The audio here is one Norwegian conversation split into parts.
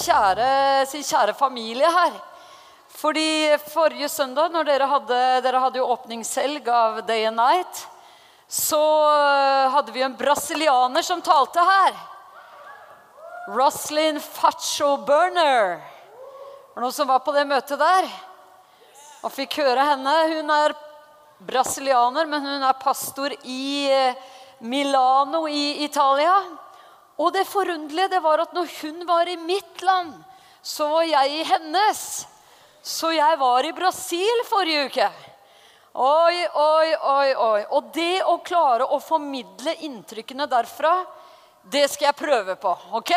kjære, sin kjære familie her. Fordi forrige søndag, når dere hadde, dere hadde jo åpningshelg av Day and Night, så eh, hadde vi en brasilianer som talte her. Roslyn Facho Burner. Var det noen som var på det møtet der? Og fikk høre henne. Hun er brasilianer, men hun er pastor i eh, Milano i Italia. Og det forunderlige det var at når hun var i mitt land, så var jeg i hennes. Så jeg var i Brasil forrige uke. Oi, oi, oi, oi. Og det å klare å formidle inntrykkene derfra, det skal jeg prøve på. ok?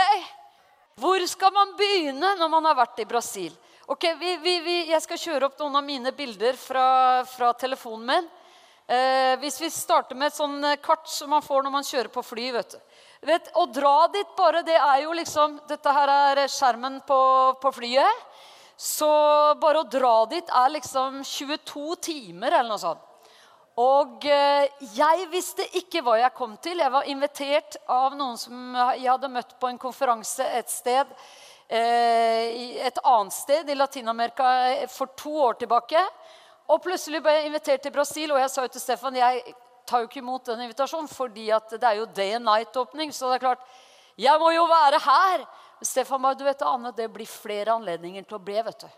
Hvor skal man begynne når man har vært i Brasil? Ok, vi, vi, vi, Jeg skal kjøre opp noen av mine bilder fra, fra telefonen min. Eh, hvis vi starter med et sånn kart som man får når man kjører på fly. vet du. Vet, å dra dit bare, det er jo liksom Dette her er skjermen på, på flyet. Så bare å dra dit er liksom 22 timer eller noe sånt. Og eh, jeg visste ikke hva jeg kom til. Jeg var invitert av noen som jeg hadde møtt på en konferanse et sted. Eh, et annet sted i Latin-Amerika eh, for to år tilbake. Og plutselig ble jeg invitert til Brasil, og jeg sa jo til Stefan jeg tar jo ikke imot den invitasjonen, fordi det er jo day and night-åpning. Så det er klart, jeg må jo være her. Stefan du vet Anne, det blir flere anledninger til å bli. vet du.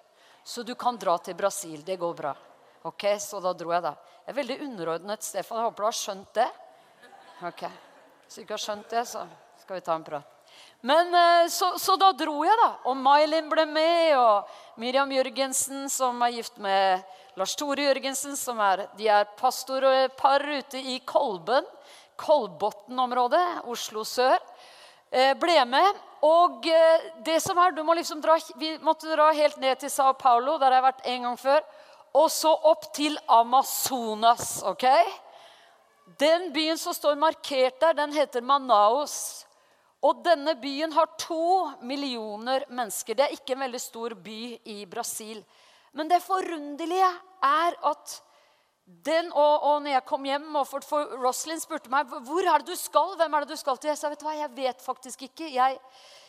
Så du kan dra til Brasil. Det går bra. Ok, Så da dro jeg, da. Jeg er veldig underordnet Stefan. Jeg håper du har skjønt det. Ok, Hvis du ikke har skjønt det, så skal vi ta en prat. Men eh, så, så, da dro jeg, da. Og Mailin ble med, og Miriam Jørgensen, som er gift med Lars Tore Jørgensen, som er, er pastorpar ute i Kolben, Kolbotn-området, Oslo sør, eh, ble med. Og eh, det som er, du må liksom dra, Vi måtte dra helt ned til Sao Paulo, der jeg har vært en gang før. Og så opp til Amazonas. ok? Den byen som står markert der, den heter Manaus. Og denne byen har to millioner mennesker. Det er ikke en veldig stor by i Brasil. Men det forunderlige er at den, og, og når jeg kom hjem og for, for Roslyn spurte meg hvor er det du skal, hvem er det du skal til, jeg sa vet du hva, jeg vet faktisk ikke. Jeg,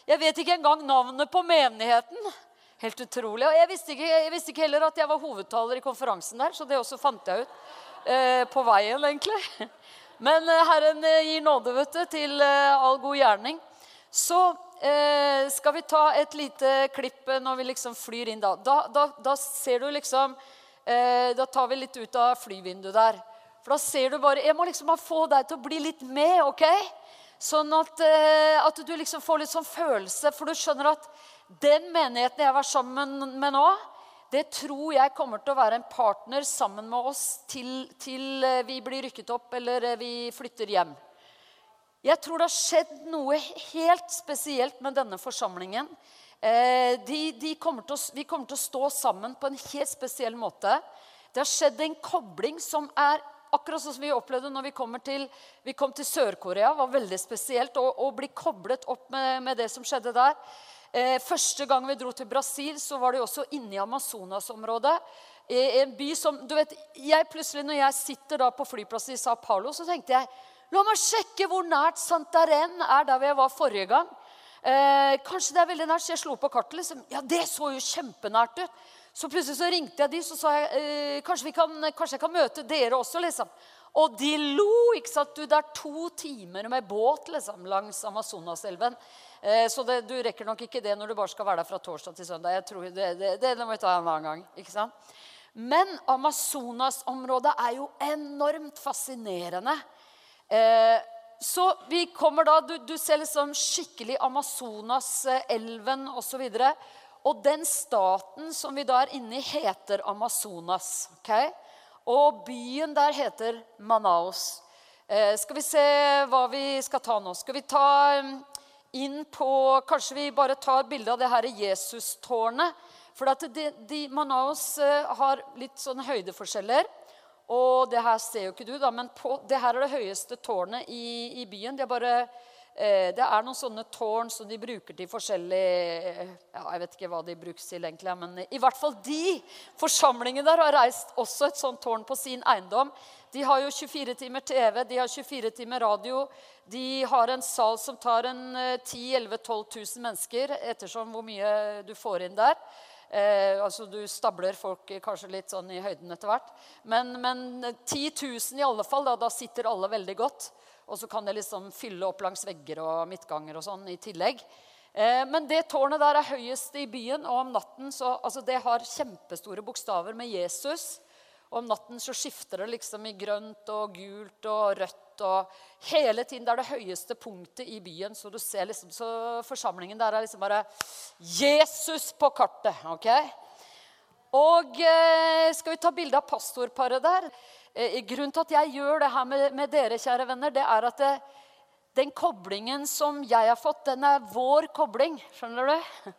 jeg vet ikke engang navnet på menigheten. Helt utrolig. Og jeg visste, ikke, jeg visste ikke heller at jeg var hovedtaler i konferansen der, så det også fant jeg ut eh, på veien, egentlig. Men eh, Herren eh, gir nåde vet du, til eh, all god gjerning. Så eh, skal vi ta et lite klipp når vi liksom flyr inn. Da, da, da, da ser du liksom eh, Da tar vi litt ut av flyvinduet der. For da ser du bare Jeg må liksom bare få deg til å bli litt med, OK? Sånn at, eh, at du liksom får litt sånn følelse. For du skjønner at den menigheten jeg var sammen med nå, det tror jeg kommer til å være en partner sammen med oss til, til eh, vi blir rykket opp eller eh, vi flytter hjem. Jeg tror det har skjedd noe helt spesielt med denne forsamlingen. Eh, de, de kommer å, vi kommer til å stå sammen på en helt spesiell måte. Det har skjedd en kobling som er akkurat sånn som vi opplevde når vi, til, vi kom til Sør-Korea. var veldig spesielt å, å, bli koblet opp med, med det som skjedde der. Eh, første gang vi dro til Brasil, så var det også inne i Amazonas-området. en by som, du vet, jeg plutselig Når jeg sitter da på flyplassen i Sao Paulo, så tenkte jeg La meg sjekke hvor nært Santarén er der jeg var forrige gang. Eh, kanskje det er veldig nært, så jeg slo på kartet. liksom. Ja, det så jo kjempenært ut. Så plutselig så ringte jeg de, så sa jeg eh, kanskje, kan, kanskje, jeg kan møte dere også. liksom. Og de lo. ikke sant? Du, Det er to timer med båt liksom, langs Amazonaselven. Eh, så det, du rekker nok ikke det når du bare skal være der fra torsdag til søndag. Jeg tror det, det, det må vi ta en annen gang. ikke sant? Men Amazonas-området er jo enormt fascinerende. Eh, så vi kommer da, Du, du ser liksom skikkelig Amazonas-elven osv. Og, og den staten som vi da er inne i, heter Amazonas. Okay? Og byen der heter Manaus. Eh, skal vi se hva vi skal ta nå? Skal vi ta inn på Kanskje vi bare tar bilde av det her Jesus-tårnet. For at de, de, Manaus eh, har litt sånne høydeforskjeller. Og det her ser jo ikke du, da, men på, det her er det høyeste tårnet i, i byen. Det er, bare Eh, det er noen sånne tårn som de bruker til forskjellig ja, Jeg vet ikke hva de brukes til egentlig, men i hvert fall de forsamlingene der har reist også et sånt tårn på sin eiendom. De har jo 24 timer TV, de har 24 timer radio. De har en sal som tar en 10 11 12 000 mennesker, ettersom hvor mye du får inn der. Eh, altså Du stabler folk kanskje litt sånn i høyden etter hvert. Men, men 10 000 i alle fall. Da, da sitter alle veldig godt. Og så kan det liksom fylle opp langs vegger og midtganger og sånn i tillegg. Eh, men det tårnet der er høyest i byen, og om natten så, altså det har kjempestore bokstaver med Jesus. Og om natten så skifter det liksom i grønt og gult og rødt. og Hele tiden det er det høyeste punktet i byen. Så du ser liksom, så forsamlingen der er liksom bare Jesus på kartet. ok? Og eh, skal vi ta bilde av pastorparet der? Eh, grunnen til at jeg gjør det her med, med dere, kjære venner, det er at det, den koblingen som jeg har fått, den er vår kobling. Skjønner du?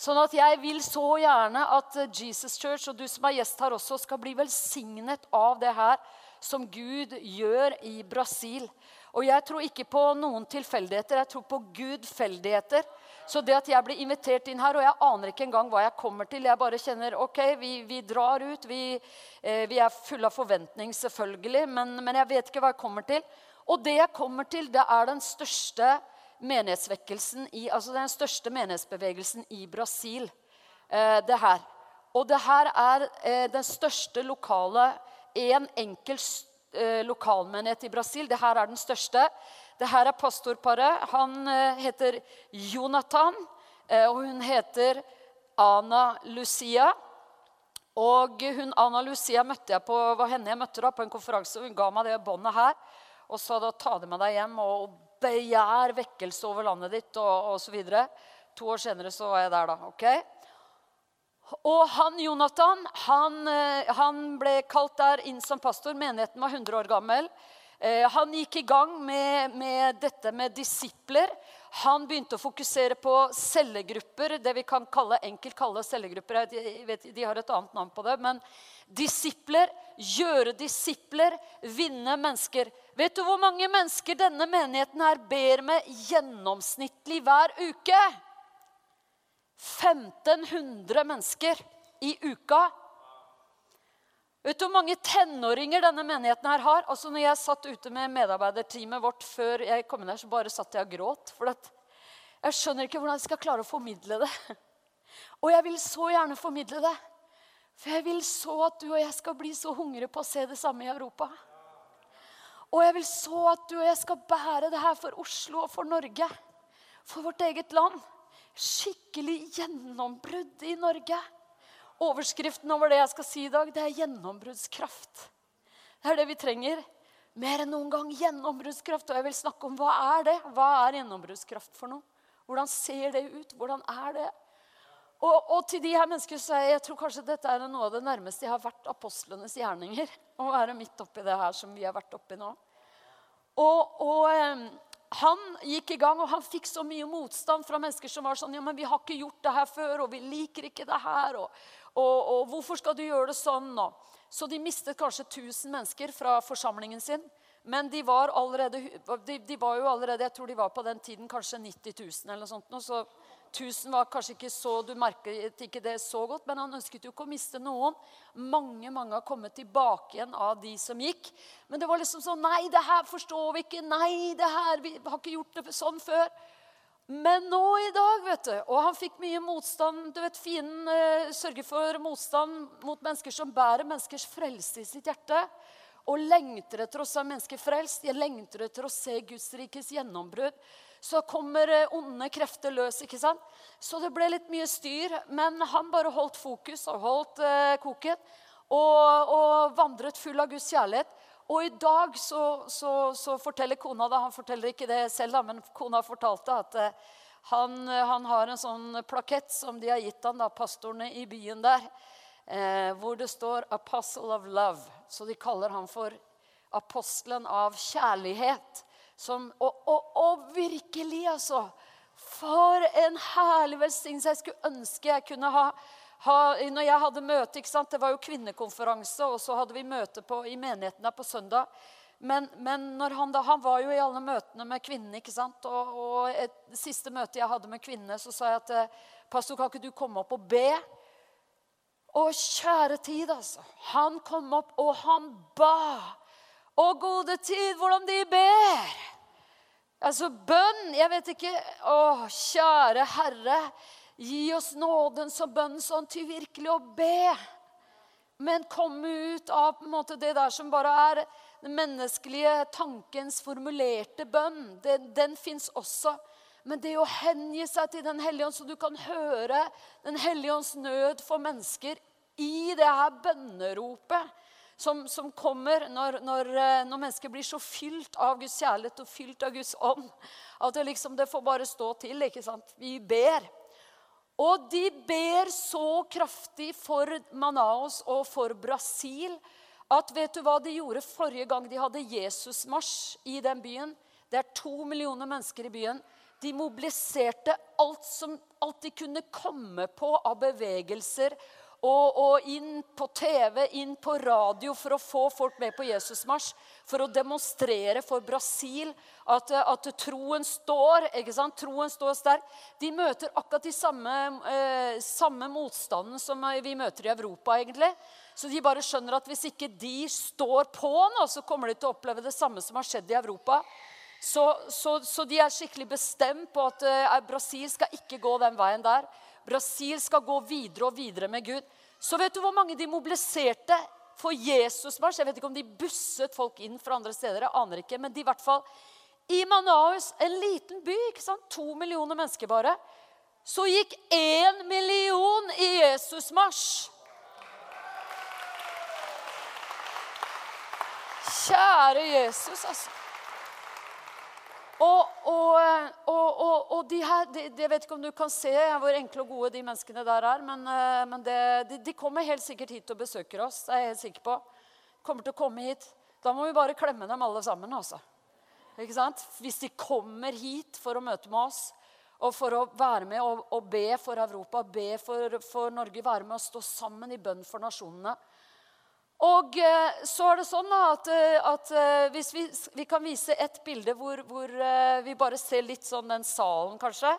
Sånn at jeg vil så gjerne at Jesus Church og du som er gjest her også, skal bli velsignet av det her som Gud gjør i Brasil. Og jeg tror ikke på noen tilfeldigheter, jeg tror på gudfeldigheter. Så det at jeg blir invitert inn her, og jeg aner ikke engang hva jeg kommer til Jeg bare kjenner ok, vi, vi drar ut. Vi, eh, vi, er fulle av forventning, selvfølgelig, men, men, jeg vet ikke hva jeg kommer til. Og det jeg kommer til, det er den største menighetsvekkelsen i, altså den største menighetsbevegelsen i Brasil. Eh, det her. Og det her er eh, den største lokale En enkel eh, lokalmenighet i Brasil. Det her er den største. Det her er pastorparet. Han heter Jonathan, og hun heter Ana Lucia. Og hun, Ana Lucia møtte jeg på, var henne jeg møtte da, på en konferanse. Hun ga meg det båndet her og sa da ta det med deg hjem og begjær vekkelse over landet ditt og osv. To år senere så var jeg der, da. ok? Og han Jonathan han, eh, han ble kalt der inn som pastor. Menigheten var 100 år gammel. Eh, han gikk i gang med, med, dette med disipler. Han begynte å fokusere på cellegrupper, det vi kan kalle, enkelt kalle cellegrupper. De, vet, de har et annet navn på det. Men disipler, gjøre disipler, vinne mennesker. Vet du hvor mange mennesker denne menigheten her ber med gjennomsnittlig hver uke? 1500 mennesker i uka. Vet du hvor mange tenåringer denne menigheten her har? Altså når jeg satt ute med medarbeiderteamet vårt før jeg kom inn her, så bare satt jeg og gråt. For jeg skjønner ikke hvordan jeg skal klare å formidle det. Og jeg vil så gjerne formidle det. For jeg vil så at du og jeg skal bli så hungre på å se det samme i Europa. Og jeg vil så at du og jeg skal bære det her for Oslo og for Norge. For vårt eget land. Skikkelig gjennombrudd i Norge. Overskriften over det jeg skal si i dag, det er gjennombruddskraft. Det er det vi trenger. Mer enn noen gang gjennombruddskraft. Og jeg vil snakke om hva er det? Hva er gjennombruddskraft for noe? Hvordan ser det ut? Hvordan er det? Og, og til de her menneskene så er jeg tror kanskje dette er noe av det nærmeste jeg har vært apostlenes gjerninger. Å være midt oppi det her som vi har vært oppi nå. Og, og han gikk i gang, og han fikk så mye motstand fra mennesker som var sånn ja, men 'Vi har ikke gjort det her før, og vi liker ikke det her.' Og, og, og 'Hvorfor skal du gjøre det sånn?' nå? Så de mistet kanskje 1000 mennesker fra forsamlingen sin. Men de var, allerede, de, de var jo allerede Jeg tror de var på den tiden kanskje 90 000 eller noe sånt. Så 1000 var kanskje ikke så Du merket ikke det så godt, men han ønsket jo ikke å miste noen. Mange mange har kommet tilbake igjen av de som gikk. Men det var liksom sånn Nei, det her forstår vi ikke. Nei, det her, vi har ikke gjort det sånn før. Men nå i dag, vet du Og han fikk mye motstand. Du vet, Fienden eh, sørger for motstand mot mennesker som bærer menneskers frelse i sitt hjerte. Og lengter etter å se mennesker frelst. De lengter etter å se Guds rikes gjennombrudd så kommer eh, onde krefter løs. ikke sant? Så det ble litt mye styr. Men han bare holdt fokus og holdt eh, koken. Og, og, vandret full av Guds kjærlighet. Og i dag så, så, så, forteller kona det. Han forteller ikke det selv, da, men kona fortalte at eh, han, han, har en sånn plakett som de har gitt han da, pastorene i byen der, eh, hvor det står 'Apostle of Love'. Så de kaller han for apostelen av kjærlighet. Som, og, og, og, virkelig, altså. For en herlig velsignelse. Jeg skulle ønske jeg kunne ha, ha Når jeg hadde møte ikke sant? Det var jo kvinnekonferanse, og så hadde vi møte på, i menigheten der på søndag. Men, men han, da, han var jo i alle møtene med kvinnene. ikke sant? Og, og et siste møtet jeg hadde med kvinnene, så sa jeg at eh, pastor, kan ikke du komme opp og be? Å, kjære tid, altså. Han kom opp, og han ba. Å, gode tid, hvordan de ber. Altså, bønn Jeg vet ikke Å, kjære Herre, gi oss nåden som bønn sånn til virkelig å be. Men komme ut av på en måte, det der som bare er den menneskelige tankens formulerte bønn. Den, den fins også. Men det å hengi seg til Den hellige ånd, så du kan høre Den hellige ånds nød for mennesker i det her bønneropet som, som kommer når, når, eh, når, mennesker blir så fylt av Guds kjærlighet og fylt av Guds ånd at det liksom det får bare stå til. ikke sant? Vi ber. Og de ber så kraftig for Manaus og for Brasil at vet du hva de gjorde forrige gang de hadde Jesusmarsj i den byen? Det er to millioner mennesker i byen. De mobiliserte alt, som, alt de kunne komme på av bevegelser. Og, og, inn på TV, inn på radio for å få folk med på Jesusmarsj. For å demonstrere for Brasil at, at troen står. ikke sant? Troen står sterk. De møter akkurat de samme, eh, samme motstanden som vi møter i Europa. egentlig. Så de bare skjønner at hvis ikke de står på nå, så kommer de til å oppleve det samme som har skjedd i Europa. Så, så, så, de er skikkelig bestemt på at eh, Brasil skal ikke gå den veien der. Brasil skal gå videre og videre med Gud. Så vet du hvor mange de mobiliserte for Jesusmarsj? Jeg vet ikke om de busset folk inn fra andre steder, jeg aner ikke. Men de i hvert fall I Manaus, en liten by, ikke sant? to millioner mennesker bare, så gikk én million i Jesusmarsj. Kjære Jesus, altså. Og, og, og, og de her de, Jeg vet ikke om du kan se hvor enkle og gode de menneskene der er. Men, eh, men det, de, de, kommer helt sikkert hit og besøker oss. Det er jeg helt sikker på. Kommer til å komme hit. Da må vi bare klemme dem alle sammen. altså. Ikke sant? Hvis de kommer hit for å møte med oss og for å være med og, og be for Europa, be for, for Norge, være med og stå sammen i bønn for nasjonene. Og eh, så er det sånn at, eh, at eh, hvis vi, vi, kan vise et bilde hvor, hvor, vi bare ser litt sånn den salen, kanskje.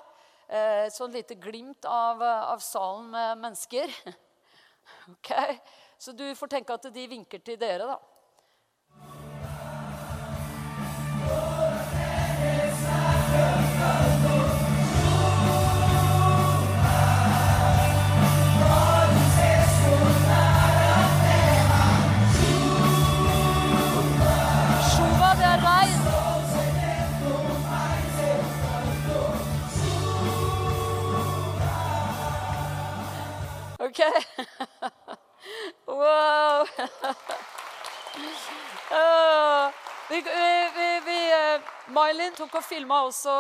Sånn lite glimt av, av salen med mennesker. Ok? Så du får tenke at de vinker til dere, da. OK? wow. uh, vi, vi, uh, Mylin tok og filma også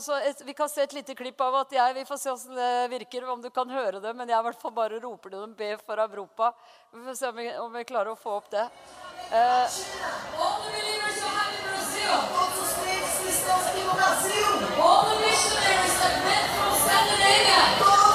så, et, Vi kan se et lite klipp av at jeg Vi får se hvordan det virker, om du kan høre det. Men jeg i hvert fall bare roper det dem be for Europa. Vi får se om vi, om vi klarer å få opp det. Uh, All the missionaries that met from Scandinavia.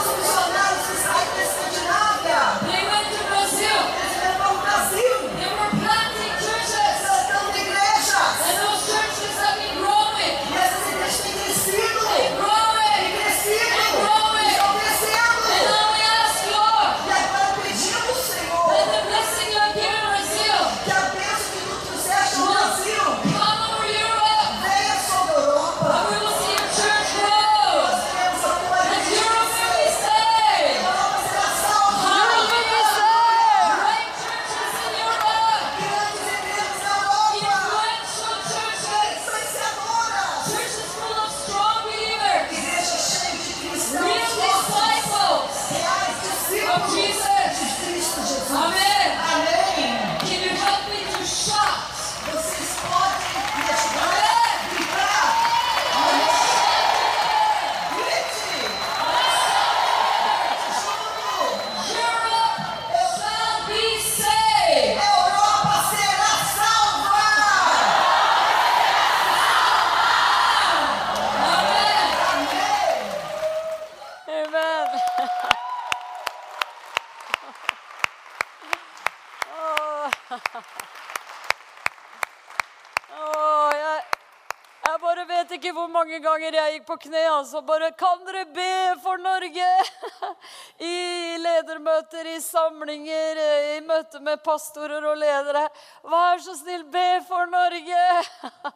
På kne. altså bare, Kan dere be for Norge? I ledermøter, i samlinger, i møter med pastorer og ledere. Vær så snill, be for Norge!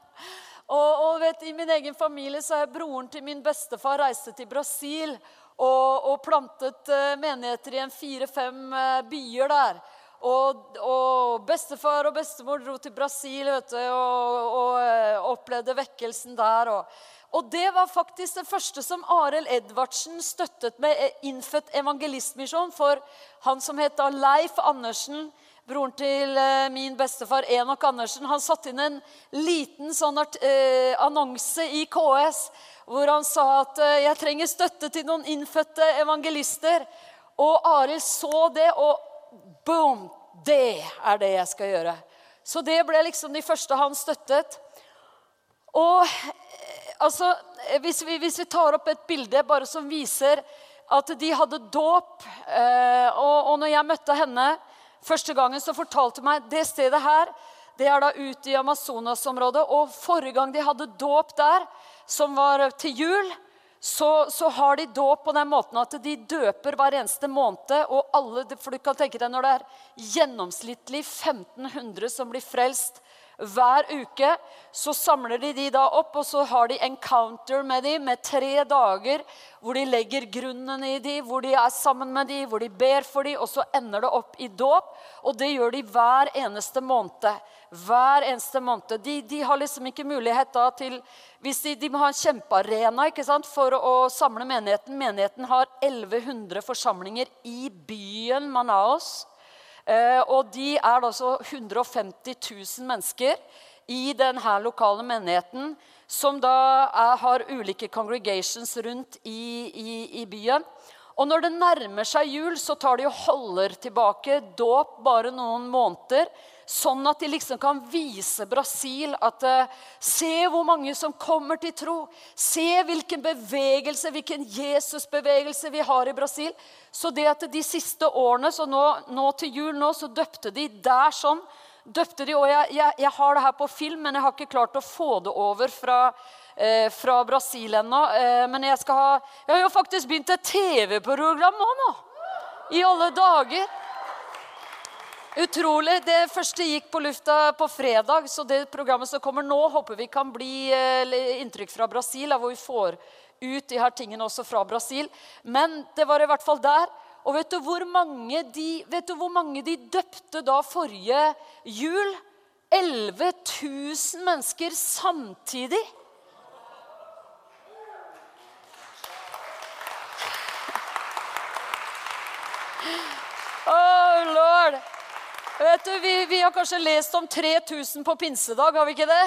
og, og vet, I min egen familie så er broren til min bestefar reiste til Brasil og, og plantet uh, menigheter i en fire-fem uh, byer der. Og, og, bestefar og bestemor dro til Brasil vet du, og, og uh, opplevde vekkelsen der. Og, og, det var faktisk det første som Arild Edvardsen støttet med innfødt evangelistmisjon. For han som het Leif Andersen, broren til uh, min bestefar Enok Andersen, han satte inn en liten sånn uh, annonse i KS hvor han sa at 'jeg trenger støtte til noen innfødte evangelister'. Og Arild så det, og boom! Det er det jeg skal gjøre. Så det ble liksom de første han støttet. Og altså, hvis vi, hvis vi tar opp et bilde bare som viser at de hadde dåp eh, og, og når jeg møtte henne første gangen, så fortalte hun meg det stedet her det er da ute i Amazonas-området. Og forrige gang de hadde dåp der, som var til jul, så, så, har de dåp på den måten at de døper hver eneste måned. og alle, for du kan tenke deg Når det er gjennomsnittlig 1500 som blir frelst hver uke, så samler de de da opp, og så har de encounter med de med tre dager hvor de legger grunnen i de, hvor de er sammen med de, hvor de ber for de, og så ender det opp i dåp. Og det gjør de hver eneste måned hver eneste måned. De, de, har liksom ikke mulighet da til hvis de, de må ha en kjempearena ikke sant, for å samle menigheten. Menigheten har 1100 forsamlinger i byen Manaus. Eh, og de er altså 150 000 mennesker i denne lokale menigheten, som da er, har ulike congregations rundt i, i, i byen. Og når det nærmer seg jul, så tar de og holder tilbake dåp bare noen måneder. Sånn at de liksom kan vise Brasil at uh, Se hvor mange som kommer til tro. Se hvilken bevegelse, hvilken Jesusbevegelse vi har i Brasil. Så det at de siste årene, så nå, nå til jul nå, så døpte de der sånn. Døpte de, og jeg, jeg, jeg har det her på film, men jeg har ikke klart å få det over fra eh, fra Brasil ennå. Eh, men jeg skal ha Jeg har jo faktisk begynt et TV-program nå, nå. I alle dager. Utrolig. Det første gikk på lufta på fredag, så det programmet som kommer nå, håper vi kan bli eh, inntrykk fra Brasil, hvor vi får ut de her tingene også fra Brasil. Men det var i hvert fall der. Og vet du hvor mange de, vet du hvor mange de døpte da forrige jul? 11 000 mennesker samtidig. Oh, lord! Vet du, vi, vi, har kanskje lest om 3000 på pinsedag, har vi ikke det?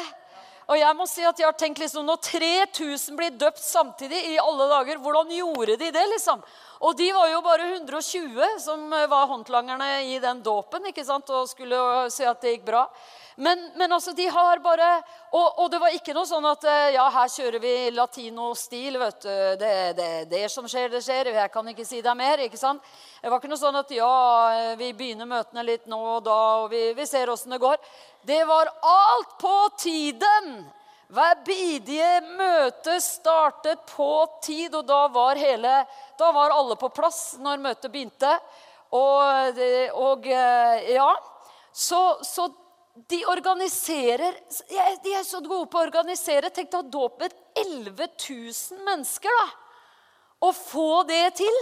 Og jeg må si at jeg har tenkt liksom, Når 3000 blir døpt samtidig i alle dager, hvordan gjorde de det? liksom? Og de var jo bare 120 som var håndlangerne i den dåpen ikke sant? og skulle se at det gikk bra. Men, men, altså, de har bare og, og, det var ikke noe sånn at eh, ja, her kjører vi latino-stil. vet du, det, det, det som skjer, det skjer. Jeg kan ikke si deg mer. ikke sant? Det var ikke noe sånn at ja, vi begynner møtene litt nå og da, og vi, vi ser åssen det går. Det var alt på tiden! Hver bidige møte startet på tid, og da var, hele, da var alle på plass når møtet begynte. Og, og eh, ja, så, så de organiserer De er så gode på å organisere. Tenk å dåpe 11 000 mennesker, da. Og få det til.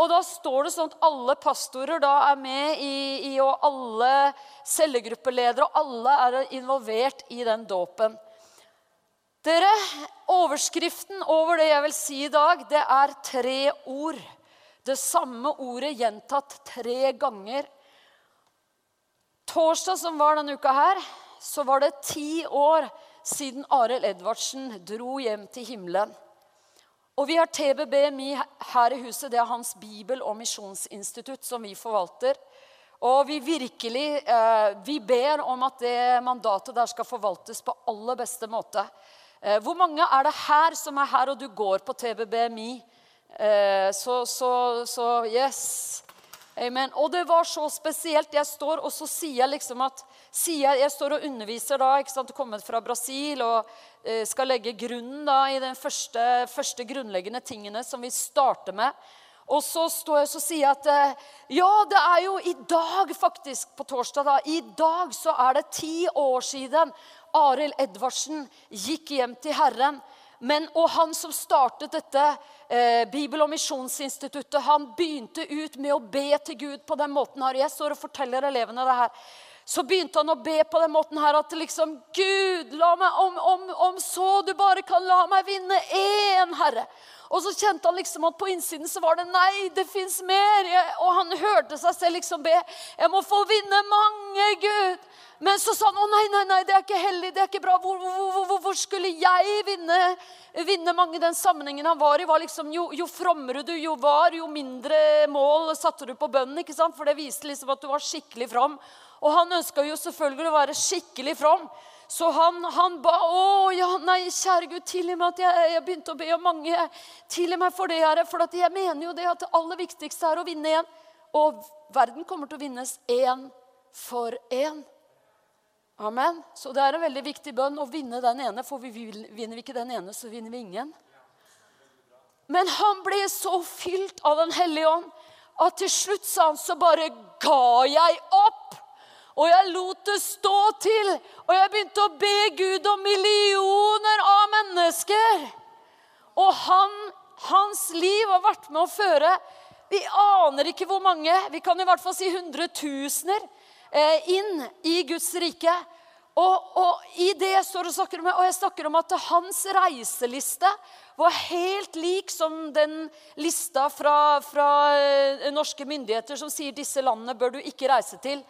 Og da står det sånn at alle pastorer da er med i, i og alle cellegruppeledere og alle er involvert i den dåpen. Dere, Overskriften over det jeg vil si i dag, det er tre ord. Det samme ordet gjentatt tre ganger. Torsdag som var denne uka her, så var det ti år siden Arild Edvardsen dro hjem til himmelen. Og vi har TBBMI her i huset. Det er hans bibel- og misjonsinstitutt som vi forvalter. Og vi virkelig eh, vi ber om at det mandatet der skal forvaltes på aller beste måte. Eh, hvor mange er det her som er her, og du går på TBBMI? Eh, så, så, så yes. Amen. Og det var så spesielt. Jeg står og så sier jeg liksom at sier jeg, står og underviser da, ikke sant, kommet fra Brasil og eh, skal legge grunnen da i den første, første, grunnleggende tingene som vi starter med. Og så står jeg og sier jeg at eh, ja, det er jo i dag, faktisk, på torsdag da, I dag så er det ti år siden Arild Edvardsen gikk hjem til Herren. Men, og han som startet dette eh, Bibel- og misjonsinstituttet, han begynte ut med å be til Gud på den måten. Jeg står og forteller elevene det her. Så begynte han å be på den måten her at liksom Gud, la meg, om, om, om så du bare kan la meg vinne én, Herre. Og så kjente han liksom at på innsiden så var det nei, det fins mer. Og han hørte seg selv liksom be. Jeg må få vinne mange, Gud. Men så sa han å nei, nei, nei, det er ikke hellig, det er ikke bra. Hvor, hvor, hvor, hvor skulle jeg vinne, vinne mange? Den sammenhengen han var i, var liksom jo, jo, frommere du jo var, jo mindre mål satte du på bønnen. ikke sant? For det viste liksom at du var skikkelig from. Og han ønska jo selvfølgelig å være skikkelig from. Så han, han, ba å ja, nei, kjære Gud, tilgi meg at jeg, jeg, begynte å be om mange. Tilgi meg for det, Herre. For jeg mener jo det at det aller viktigste er å vinne én. Og verden kommer til å vinnes én for én. Amen. Så det er en veldig viktig bønn å vinne den ene, for vi vinner vi ikke den ene, så vinner vi ingen. Men han ble så fylt av Den hellige ånd at til slutt sa han så bare ga jeg opp. Og jeg lot det stå til, og jeg begynte å be Gud om millioner av mennesker. Og han, hans liv har vært med å føre Vi aner ikke hvor mange, vi kan i hvert fall si hundretusener Eh, inn i Guds rike. Og, og, i det står og snakker om, og jeg snakker om at hans reiseliste var helt lik som den lista fra, fra eh, norske myndigheter som sier disse landene bør du ikke reise til.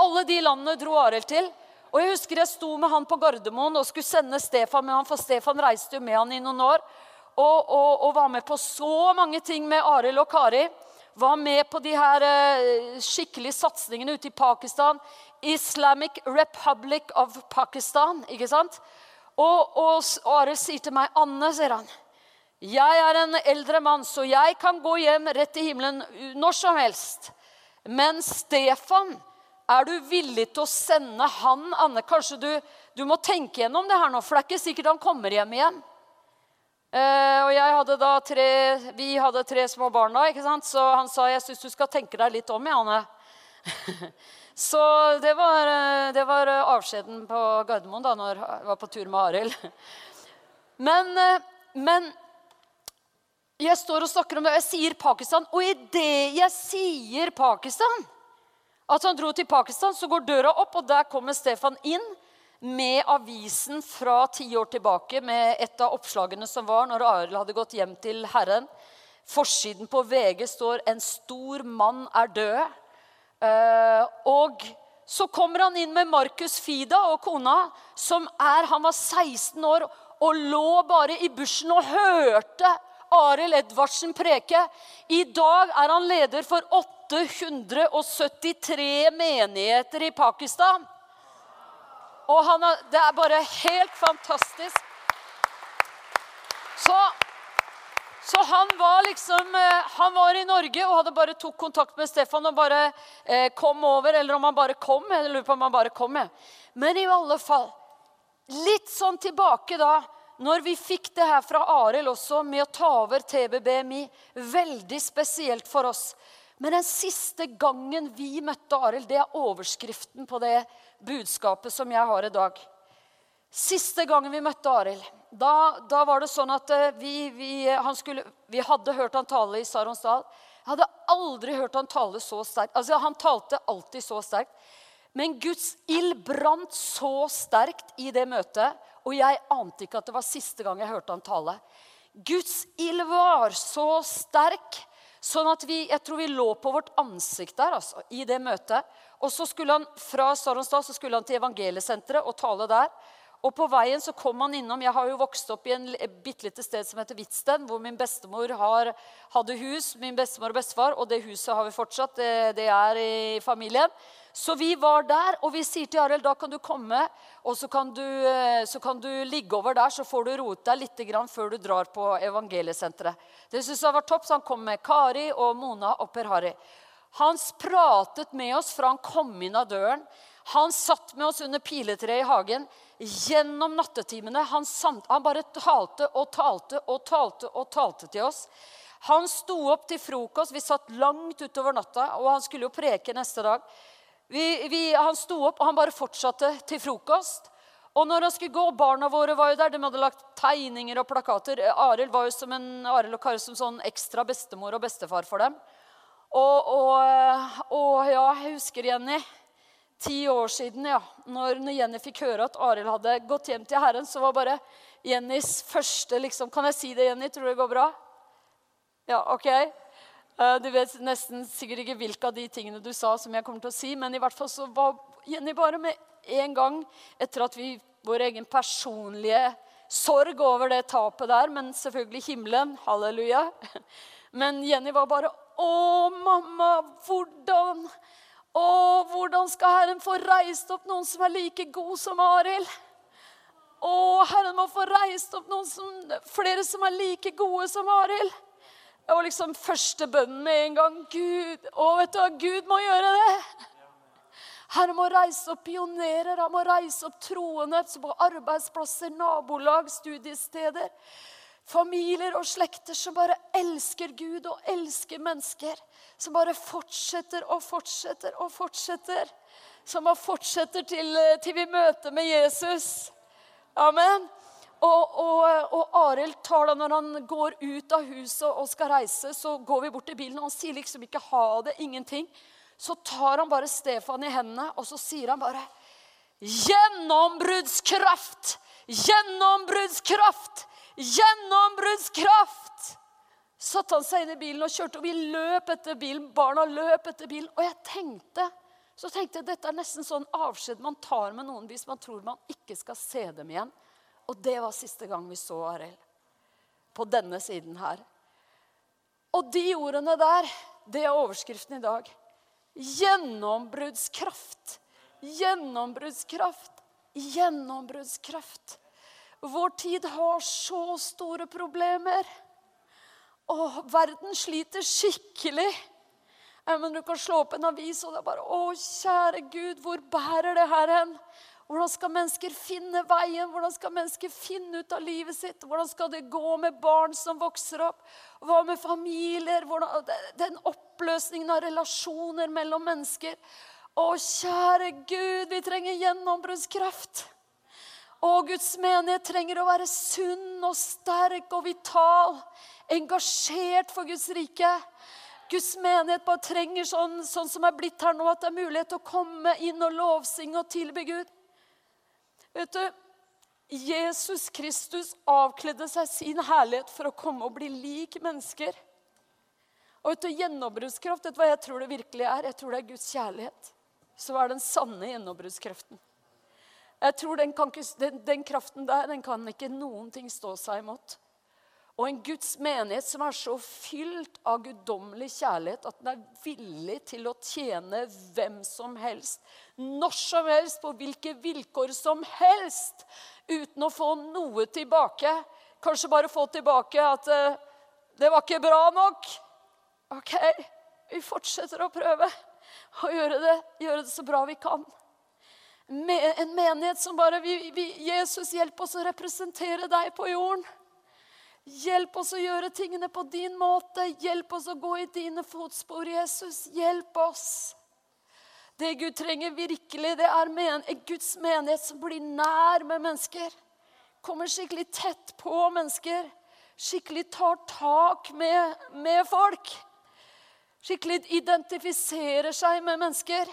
Alle de landene dro Arild til. Og Jeg husker jeg sto med han på Gardermoen og skulle sende Stefan med han, for Stefan reiste jo med han i noen år. Og, og, og var med på så mange ting med Arild og Kari var med på de her eh, skikkelige satsingene ute i Pakistan. Islamic Republic of Pakistan. ikke sant? Og, og, og Arild sier til meg, 'Anne', sier han, 'jeg er en eldre mann, så jeg kan gå hjem rett til himmelen når som helst.' Men Stefan, er du villig til å sende han, Anne? Kanskje du, du må tenke gjennom det her nå, for det er ikke sikkert han kommer hjem igjen. Uh, og jeg hadde da tre, Vi hadde tre små barn da, ikke sant? så han sa jeg syns du skal tenke deg litt om, Janne. så det var, eh, det var, eh, avskjeden på Gardermoen da når jeg var på tur med Arild. men, men jeg står og snakker om det, og jeg sier Pakistan. Og idet jeg sier Pakistan, at han dro til Pakistan, så går døra opp, og der kommer Stefan inn med avisen fra ti år tilbake, med et av oppslagene som var når Arild hadde gått hjem til Herren. Forsiden på VG står 'En stor mann er død'. Uh, og så kommer han inn med Markus Fida og kona, som er Han var 16 år og lå bare i bushen og hørte Arild Edvardsen preke. I dag er han leder for 873 menigheter i Pakistan. Og han, det er bare helt fantastisk. Så, så, han var liksom eh, Han var i Norge og hadde bare tok kontakt med Stefan og bare eh, kom over. Eller om han bare kom. Jeg lurer på om han bare kom. Jeg. Men i alle fall Litt sånn tilbake da, når vi fikk det her fra Arild også, med å ta over TBBMI. Veldig spesielt for oss. Men den siste gangen vi møtte Arild, det er overskriften på det budskapet som jeg har i dag. Siste gangen vi møtte Arild, da, da, var det sånn at eh, vi, vi, skulle, vi hadde hørt han tale i Saronsdal. Jeg hadde aldri hørt han tale så sterkt. Altså, Han talte alltid så sterkt. Men Guds ild brant så sterkt i det møtet, og jeg ante ikke at det var siste gang jeg hørte han tale. Guds ild var så sterk sånn at vi, jeg tror vi lå på vårt ansikt der altså, i det møtet. Og så skulle han fra Saronstad så skulle han til evangeliesenteret og tale der. Og på veien så kom han innom Jeg har jo vokst opp i en bitte lite sted som heter Hvitsten, hvor min bestemor har, hadde hus. Min bestemor og bestefar, og det huset har vi fortsatt. Det, det er i familien. Så vi var der, og vi sier til Arild da kan du komme, og så kan du, eh, så kan du ligge over der, så får du roet deg litt før du drar på evangeliesenteret. Det synes jeg var topp, så Han kom med Kari og Mona og Per Harry. Han pratet med oss fra han kom inn av døren. Han satt med oss under piletreet i hagen gjennom nattetimene. Han, han bare talte og talte og talte og talte til oss. Han sto opp til frokost. Vi satt langt utover natta, og han skulle jo preke neste dag. Vi, vi, han sto opp, og han bare fortsatte til frokost. Og når han skulle gå, Barna våre var jo der. De hadde lagt tegninger og plakater. Arild var jo som en, Arild og Kari som sånn ekstra bestemor og bestefar for dem. Og, og, og ja, jeg husker Jenny. Ti år siden, ja. Når, når Jenny fikk høre at Arild hadde gått hjem til Herren, så var bare Jennys første liksom, Kan jeg si det, Jenny? Tror du det går bra? Ja, OK. Uh, du vet nesten sikkert ikke hvilke av de tingene du sa, som jeg kommer til å si, men i hvert fall så var Jenny bare med en gang etter at vi Vår egen personlige sorg over det tapet der, men selvfølgelig himmelen. Halleluja. Men Jenny var bare Å, mamma, hvordan Å, hvordan skal Herren få reist opp noen som er like god som Arild? Å, Herren må få reist opp noen som, flere som er like gode som Arild. Var liksom første bønnen med en gang. Gud, å, vet du, Gud må gjøre det. Herren må reise opp pionerer, han må reise opp troende på arbeidsplasser, nabolag, studiesteder. Familier og slekter som bare elsker Gud og elsker mennesker. Som bare fortsetter og fortsetter og fortsetter. Som bare fortsetter til, til vi møter med Jesus. Amen. Og, og, og Arild tar da når han går ut av huset og skal reise, så går vi bort til bilen, og han sier liksom ikke 'ha det', ingenting. Så tar han bare Stefan i hendene, og så sier han bare 'Gjennombruddskraft! Gjennombruddskraft! Gjennombruddskraft!' Satte han seg inn i bilen og kjørte, og vi løp etter bilen. Barna løp etter bilen. Og jeg tenkte så tenkte jeg dette er nesten sånn avskjed man tar med noen hvis man tror man ikke skal se dem igjen. Og det var siste gang vi så Arild. På denne siden her. Og de ordene der, det er overskriften i dag. Gjennombruddskraft. Gjennombruddskraft. Gjennombruddskraft. Vår tid har så store problemer. Og verden sliter skikkelig. Men du kan slå opp en avis, og det er bare Å, kjære Gud, hvor bærer det her hen? Hvordan skal mennesker finne veien? Hvordan skal mennesker finne ut av livet sitt? Hvordan skal det gå med barn som vokser opp? Hva med familier? Hvordan, den oppløsningen av relasjoner mellom mennesker. Å, kjære Gud, vi trenger gjennombruddskraft. Å, Guds menighet trenger å være sunn og sterk og vital. Engasjert for Guds rike. Guds menighet bare trenger sånn, sånn som er blitt her nå, at det er mulighet til å komme inn og lovsynge og tilby Gud. Vet du, Jesus Kristus avkledde seg sin herlighet for å komme og bli lik mennesker. Og vet du, Gjennombruddskraft, vet du hva jeg tror det virkelig er? Jeg tror det er Guds kjærlighet som er den sanne gjennombruddskraften. Jeg tror den, ikke, den, den, kraften der den kan ikke noen ting stå seg imot. Og en Guds menighet som er så fylt av guddommelig kjærlighet at den er villig til å tjene hvem som helst, når som helst, på hvilke vilkår som helst, uten å få noe tilbake. Kanskje bare få tilbake at uh, 'det var ikke bra nok'. OK, vi fortsetter å prøve å gjøre det, gjøre det så bra vi kan. En menighet som bare vi, vi, Jesus, hjelp oss å representere deg på jorden. Hjelp oss å gjøre tingene på din måte. Hjelp oss å gå i dine fotspor, Jesus. Hjelp oss. Det Gud trenger virkelig, det er men Guds menighet som blir nær med mennesker. Kommer skikkelig tett på mennesker. Skikkelig tar tak med, med folk. Skikkelig identifiserer seg med mennesker.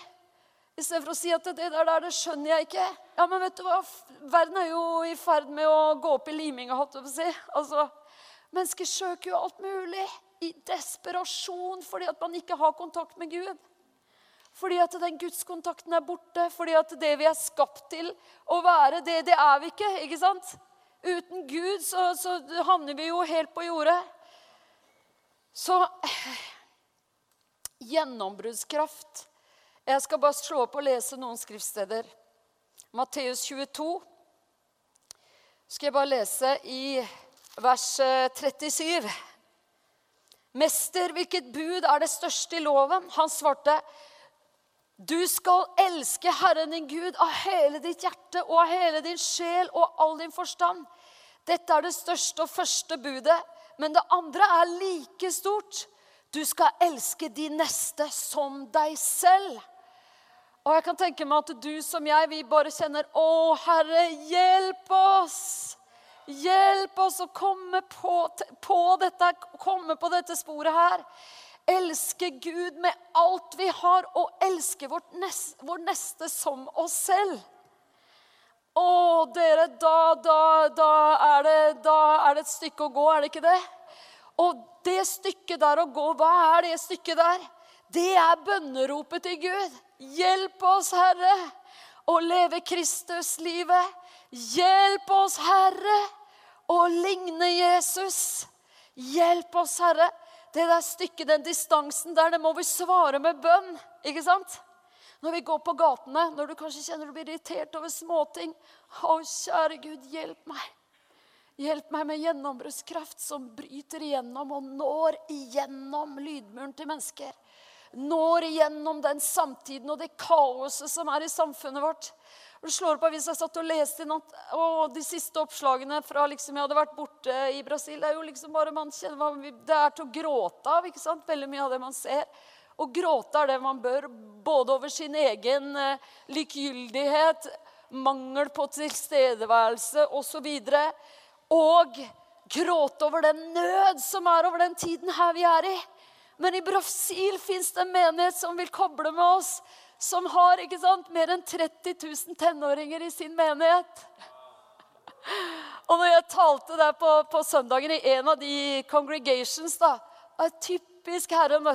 Istedenfor å si at det der, det skjønner jeg ikke. Ja, men vet du hva? Verden er jo i ferd med å gå opp i liminga, holdt jeg på å si. Altså, mennesker søker jo alt mulig i desperasjon fordi at man ikke har kontakt med Gud. Fordi at den gudskontakten er borte. Fordi at det vi er skapt til å være, det, det er vi ikke. ikke sant? Uten Gud så, så havner vi jo helt på jordet. Så Gjennombruddskraft jeg skal bare slå opp og lese noen skriftsteder. Matteus 22 skal jeg bare lese i vers 37. Eh, 'Mester, hvilket bud er det største i loven?' Han svarte, 'Du skal elske Herren din Gud av hele ditt hjerte og av hele din sjel og all din forstand.' Dette er det største og første budet, men det andre er like stort. Du skal elske de neste som deg selv. Og jeg kan tenke meg at du som jeg, vi bare kjenner Å, Herre, hjelp oss! Hjelp oss å komme på, på, dette, komme på dette sporet her. Elske Gud med alt vi har, og elske neste, vår neste som oss selv. Å, dere, da, da, da, er det, da er det et stykke å gå, er det ikke det? Og det stykket der å gå, hva er det stykket der? Det er bønneropet til Gud. Hjelp oss, Herre, å leve Kristuslivet. Hjelp oss, Herre, å ligne Jesus. Hjelp oss, Herre. Det der stykket, den distansen der, det må vi svare med bønn. Ikke sant? Når vi går på gatene, når du kanskje kjenner du blir irritert over småting. Å, kjære Gud, hjelp meg. Hjelp meg med gjennombruddskraft som bryter igjennom og når igjennom lydmuren til mennesker når igjennom den samtiden og det kaoset som er i samfunnet vårt. Du slår på Hvis jeg satt og leste i natt, å, de siste oppslagene fra liksom jeg hadde vært borte i Brasil Det er jo liksom bare man kjenner, det er til å gråte av. ikke sant? Veldig mye av det man ser. Å gråte er det man bør, både over sin egen eh, likegyldighet, mangel på tilstedeværelse osv. Og, og gråte over den nød som er over den tiden her vi er i. Men i Brasil fins det en menighet som vil koble med oss. Som har ikke sant, mer enn 30 000 tenåringer i sin menighet. Og når jeg talte der på, på søndagen i en av de congregations da, er typisk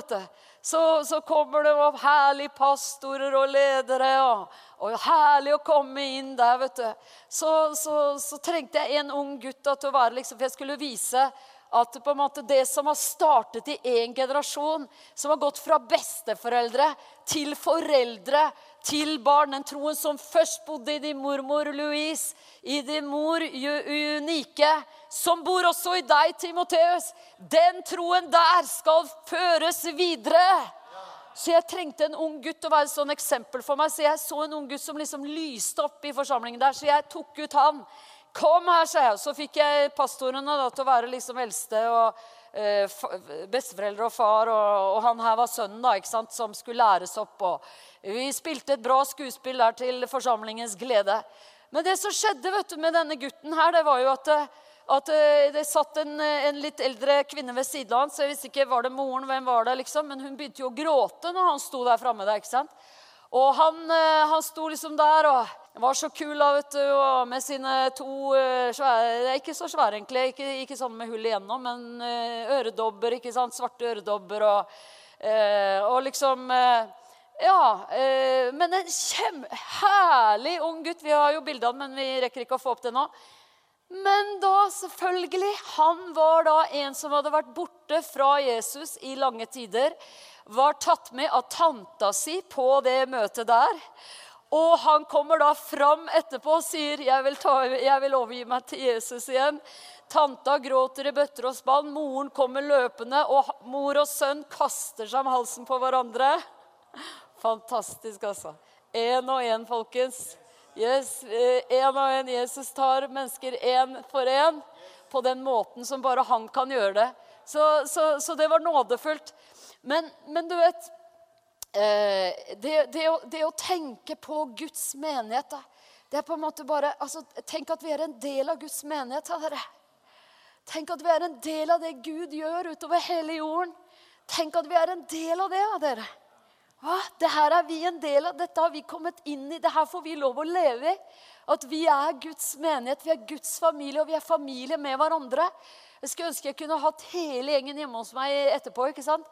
du. Så, så, kommer det opp herlige pastorer og ledere. Og, og, herlig å komme inn der, vet du. Så, så, så trengte jeg en ung gutt da, til å være liksom, For jeg skulle vise at på en måte det som har startet i én generasjon, som har gått fra besteforeldre til foreldre til barn Den troen som først bodde i din mormor Louise, i din mor Unike, som bor også i deg, Timoteus. Den troen der skal føres videre. Så jeg trengte en ung gutt å være et sånn eksempel for meg. Så jeg så en ung gutt som liksom lyste opp i forsamlingen der, så jeg tok ut han. Kom her, sa jeg. Så fikk jeg pastorene da, til å være liksom eldste og eh, besteforeldre og far. Og, og, han her var sønnen da, ikke sant, som skulle læres opp. Og vi spilte et bra skuespill der til forsamlingens glede. Men det som skjedde vet du, med denne gutten her, det var jo at, at eh, det satt en, en, litt eldre kvinne ved siden av han, så jeg visste ikke var det moren, hvem var det liksom, men hun begynte jo å gråte når han sto der framme. Der, ikke sant? Og han, eh, han sto liksom der og var så kul da, vet du, og med sine to eh, svære Ikke så svære, egentlig. Ikke, ikke sånn med hull igjennom, men eh, øredobber. ikke sant, Svarte øredobber og, og liksom Ja. Men en kjempeherlig ung gutt. Vi har jo bilde av men vi rekker ikke å få opp det nå. Men da, selvfølgelig, han var da en som hadde vært borte fra Jesus i lange tider var tatt med av tanta si på det møtet der. Og han kommer da fram etterpå og sier jeg vil, ta, jeg vil overgi meg til Jesus igjen. Tanta gråter i bøtter og spann. Moren kommer løpende, og mor og sønn kaster seg om halsen på hverandre. Fantastisk, altså. Én og én, folkens. Yes, Én og én. Jesus tar mennesker én for én på den måten som bare han kan gjøre det. Så, så, så det var nådefullt. Men, men du vet eh, det, det, å, det, å, tenke på Guds menighet det er på en måte bare, altså, Tenk at vi er en del av Guds menighet. Herre. Tenk at vi er en del av det Gud gjør utover hele jorden. Tenk at vi er en del av det, dere. Det her er vi en del av. Dette har vi kommet inn i. Det her får vi lov å leve i. At vi er Guds menighet, vi er Guds familie, og vi er familie med hverandre. Jeg skulle ønske jeg kunne hatt hele gjengen hjemme hos meg etterpå. ikke sant?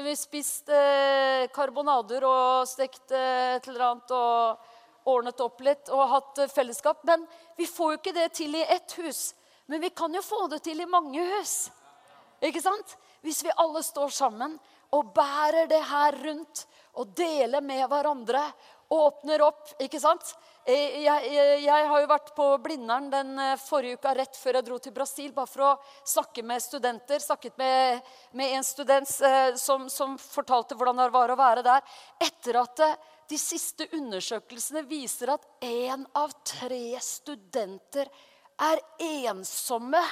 Vi spist eh, karbonader og stekt eh, et eller annet og ordnet opp litt og hatt eh, fellesskap. Men vi får jo ikke det til i ett hus. Men vi kan jo få det til i mange hus. Ikke sant? Hvis vi alle står sammen og bærer det her rundt og deler med hverandre åpner opp, ikke sant? Jeg, jeg, jeg, har jo vært på Blindern den eh, forrige uka rett før jeg dro til Brasil, bare for å snakke med studenter. Snakket med, med en student eh, som, som, fortalte hvordan det var å være der. Etter at eh, de siste undersøkelsene viser at én av tre studenter er ensomme.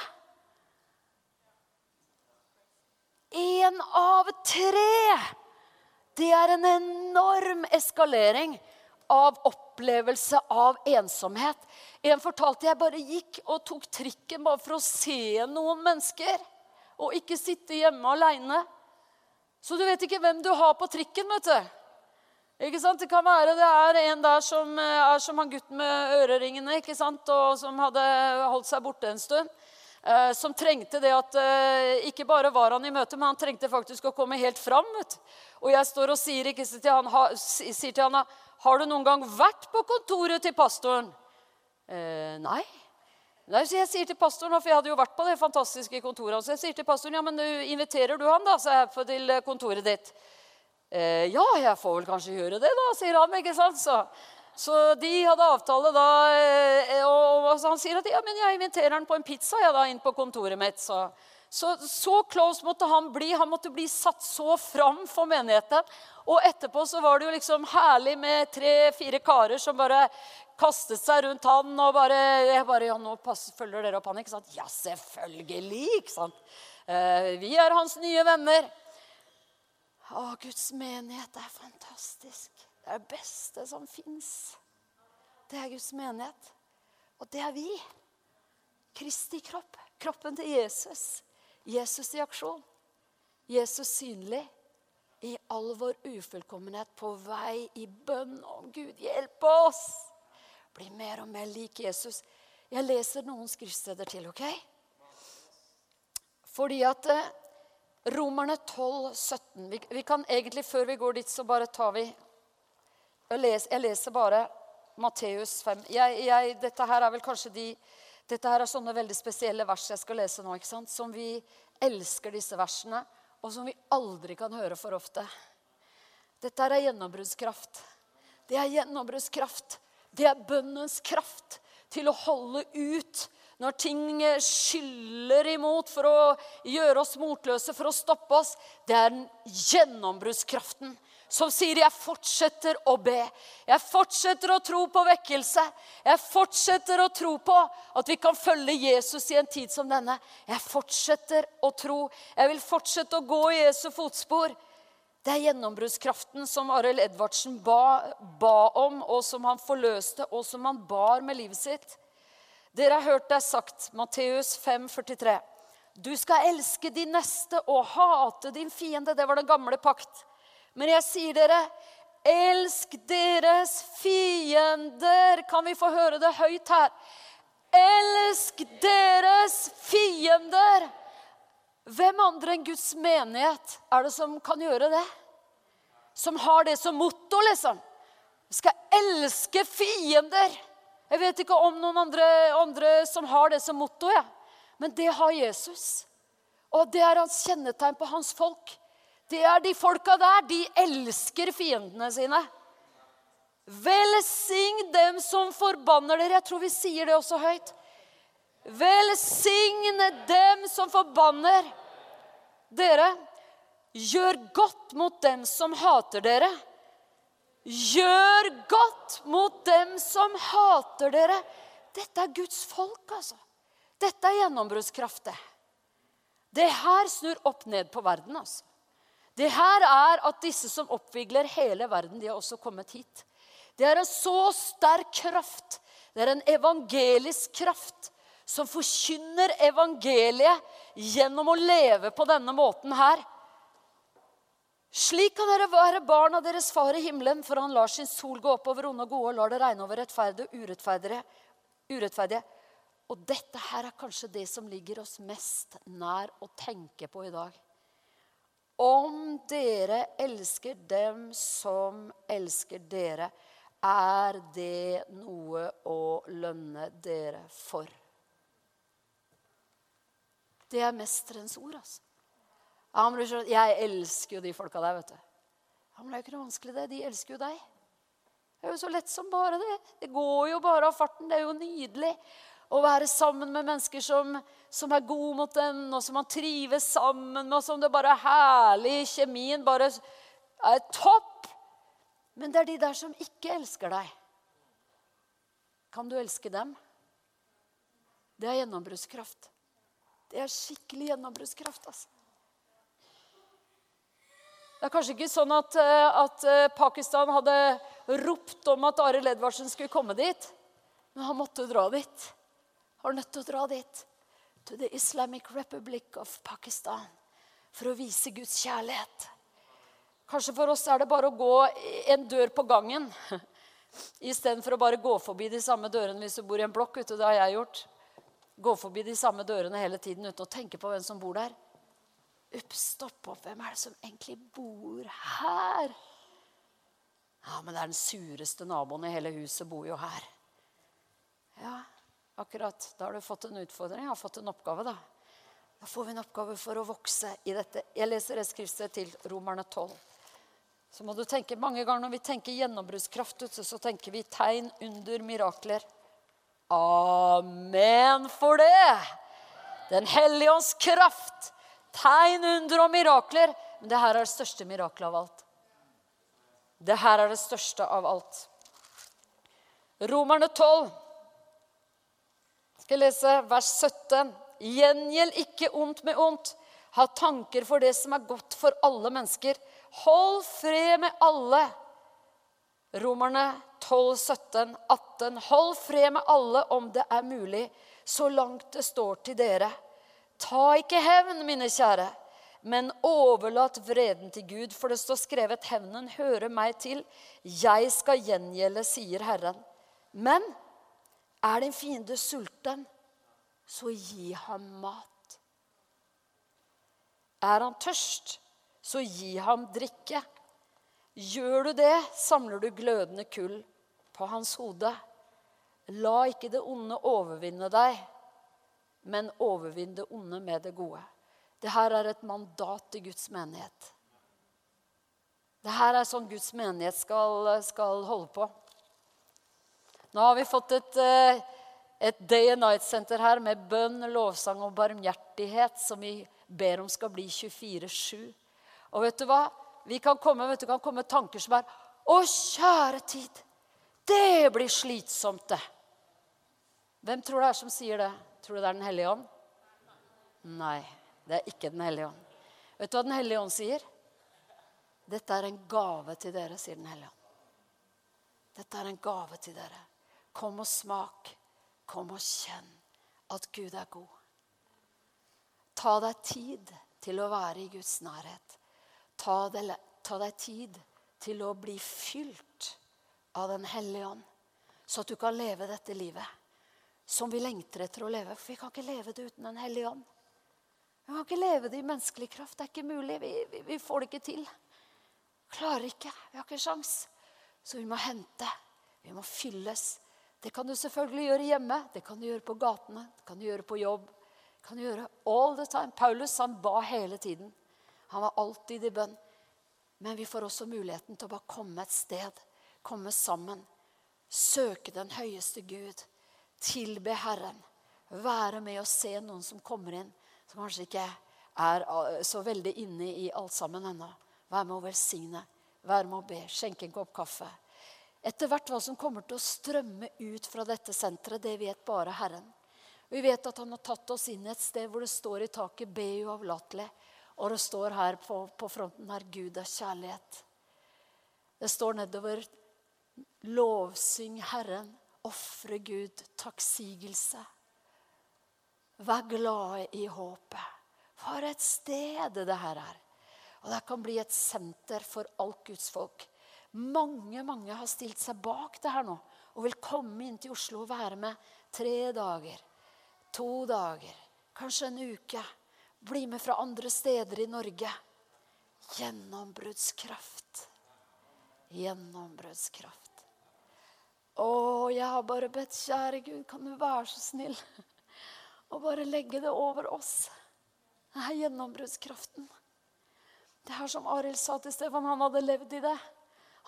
Én av tre! Det er en enorm eskalering av opplevelse av ensomhet. En fortalte jeg bare gikk og tok trikken bare for å se noen mennesker. Og ikke sitte hjemme aleine. Så du vet ikke hvem du har på trikken. vet du. Ikke sant? Det kan være det er en der som er som han gutten med øreringene ikke sant? og som hadde holdt seg borte en stund. Eh, som trengte det at eh, Ikke bare var han i møte, men han trengte faktisk å komme helt fram. Vet. Og jeg står og sier, ikke, til han, ha, sier til han har du noen gang vært på kontoret til pastoren? Eh, nei. nei. Så jeg sier til pastoren, for jeg hadde jo vært på det fantastiske kontoret så jeg sier til pastoren, ja, men inviterer du han da, jeg, til kontoret ditt? Eh, ja, jeg får vel kanskje gjøre det, da, sier han. ikke sant? Så, så de hadde avtale da, eh, og, og han sier at ja, men jeg inviterer han på en pizza jeg da, inn på kontoret mitt. så... Så, så close måtte han bli. Han måtte bli satt så fram for menigheten. Og etterpå så var det jo liksom herlig med tre-fire karer som bare kastet seg rundt han og bare, bare ja, nå passer, følger dere opp han, ikke sant? Ja, selvfølgelig! ikke sant? Eh, vi er hans nye venner. Å, Guds menighet er fantastisk. Det er det beste som fins. Det er Guds menighet. Og det er vi. Kristi kropp. Kroppen til Jesus. Jesus i aksjon. Jesus synlig i all vår ufullkommenhet på vei i bønn om Gud, hjelp oss! Bli mer og mer lik Jesus. Jeg leser noen skriftsteder til, OK? Fordi at eh, Romerne 12, 17 vi, vi, kan egentlig, Før vi går dit, så bare tar vi Jeg leser, jeg leser bare Matteus 5. Jeg, jeg, dette her er vel kanskje de dette her er sånne veldig spesielle vers jeg skal lese nå, ikke sant? som vi elsker disse versene, og som vi aldri kan høre for ofte. Dette her er gjennombruddskraft. Det er gjennombruddskraft. Det er bønnens kraft til å holde ut når ting skyller imot for å gjøre oss motløse, for å stoppe oss. Det er gjennombruddskraften som sier 'jeg fortsetter å be'. Jeg fortsetter å tro på vekkelse. Jeg fortsetter å tro på at vi kan følge Jesus i en tid som denne. Jeg fortsetter å tro. Jeg vil fortsette å gå i Jesu fotspor. Det er gjennombruddskraften som Arild Edvardsen ba, ba, om, og som han forløste, og som han bar med livet sitt. Dere har hørt det sagt, Matteus 5, 43. Du skal elske din neste og hate din fiende. Det var den gamle pakt. Men jeg sier dere, elsk deres fiender. Kan vi få høre det høyt her? Elsk deres fiender. Hvem andre enn Guds menighet er det som kan gjøre det? Som har det som motto, liksom. Vi skal elske fiender. Jeg vet ikke om noen andre, andre som har det som motto, ja. men det har Jesus. Og det er hans kjennetegn på hans folk det er de folka der. De elsker fiendene sine. Velsign dem som forbanner dere. Jeg tror vi sier det også høyt. Velsign dem som forbanner dere. Gjør godt mot dem som hater dere. Gjør godt mot dem som hater dere. Dette er Guds folk, altså. Dette er gjennombruddskraft, det. Det her snur opp ned på verden, altså. Det her er at disse som oppvigler hele verden, de har også kommet hit. Det er en så sterk kraft. Det er en evangelisk kraft som forkynner evangeliet gjennom å leve på denne måten her. Slik kan dere være barn av deres far i himmelen, for han lar sin sol gå opp over onde og gode og lar det regne over rettferdige og urettferdige. urettferdige. Og dette her er kanskje det som ligger oss mest nær å tenke på i dag. Om dere elsker dem som elsker dere, er det noe å lønne dere for. Det er mesterens ord, altså. Jeg elsker jo de folka der, vet du. Ja, men det er jo ikke noe vanskelig, det. De elsker jo deg. Det er jo så lett som bare det. Det går jo bare av farten. Det er jo nydelig å være sammen med mennesker som, som er gode mot en, og som man trives sammen med, og som det bare er herlig. Kjemien bare er topp. Men det er de der som ikke elsker deg. Kan du elske dem? Det er gjennombruddskraft. Det er skikkelig gjennombruddskraft. altså. Det er kanskje ikke sånn at, eh, at, eh, Pakistan hadde ropt om at Arild Edvardsen skulle komme dit. Men han måtte dra dit. Var nødt til å dra dit. To the Islamic Republic of Pakistan. For å vise Guds kjærlighet. Kanskje for oss er det bare å gå en dør på gangen. Istedenfor å bare gå forbi de samme dørene hvis du bor i en blokk. Ute, det har jeg gjort. Gå forbi de samme dørene hele tiden uten å tenke på hvem som bor der. Ups, stopp opp. Hvem er det som egentlig bor her? Ja, men det er den sureste naboen i hele huset bor jo her. Ja, akkurat. Da har du fått en utfordring. Jeg har fått en oppgave, da. Da får vi en oppgave for å vokse i dette. Jeg leser et skriftsted til Romerne 12. Så må du tenke Mange ganger når vi tenker gjennombruddskraft, så tenker vi tegn, under, mirakler. Amen for det! Den hellige ånds kraft tegn, under og mirakler. Men det her er det største mirakelet av alt. Det her er det største av alt. Romerne 12. Skal lese vers 17. Gjengjeld ikke ondt med ondt. Ha tanker for det som er godt for alle mennesker. Hold fred med alle. Romerne 12, 17, 18. Hold fred med alle om det er mulig, så langt det står til dere. Ta ikke hevn, mine kjære, men overlat vreden til Gud, for det står skrevet:" Hevnen hører meg til, jeg skal gjengjelde, sier Herren. Men er din fiende sulten, så gi ham mat. Er han tørst, så gi ham drikke. Gjør du det, samler du glødende kull på hans hode. La ikke det onde overvinne deg men overvinn det onde med det gode. Dette er et mandat til Guds menighet. Dette er sånn Guds menighet skal, skal holde på. Nå har vi fått et, eh, et Day and Night-senter her med bønn, lovsang og barmhjertighet som vi ber om skal bli 24-7. Og vet du hva? Vi kan komme, vet du, kan komme tanker som er Å, kjære tid! Det blir slitsomt, det. Hvem tror det er som sier det? Tror du det er Den hellige ånd? Nei, det er ikke Den hellige ånd. Vet du hva Den hellige ånd sier? Dette er en gave til dere, sier Den hellige ånd. Dette er en gave til dere. Kom og smak. Kom og kjenn at Gud er god. Ta deg tid til å være i Guds nærhet. Ta deg, ta deg tid til å bli fylt av Den hellige ånd, så at du kan leve dette livet som vi lengter etter å leve. For vi kan ikke leve det uten Den hellige ånd. Vi kan ikke leve det i menneskelig kraft. Det er ikke mulig. Vi, vi, vi får det ikke til. Klarer ikke. Vi har ikke sjans. Så vi må hente. Vi må fylles. Det kan du selvfølgelig gjøre hjemme. Det kan du gjøre på gatene. Det kan du gjøre på jobb. Det kan du gjøre all the time. Paulus han ba hele tiden. Han var alltid i bønn. Men vi får også muligheten til å bare komme et sted. Komme sammen. Søke den høyeste Gud tilbe Herren. Være med og se noen som kommer inn, som kanskje ikke er eh, så veldig inne i alt sammen ennå. Være med å velsigne, være med å be, skjenke en kopp kaffe. Etter hvert hva som kommer til å strømme ut fra dette senteret, det vet bare Herren. Vi vet at han har tatt oss inn et sted hvor det står i taket 'Be uavlatelig'. Og det står her på, på fronten her 'Gud er kjærlighet'. Det står nedover 'Lovsyng Herren' ofre Gud takksigelse. Vær glade i håpet. For et sted det her er. Og det kan bli et senter for alt Guds folk. Mange mange har stilt seg bak det her nå og vil komme inn til Oslo og være med tre dager, to dager, kanskje en uke. Bli med fra andre steder i Norge. Gjennombruddskraft. Gjennombruddskraft. Å, jeg har bare bedt, kjære Gud, kan du være så snill og bare legge det over oss? Denne gjennombruddskraften. Det her som Arild sa til Stefan, han hadde levd i det.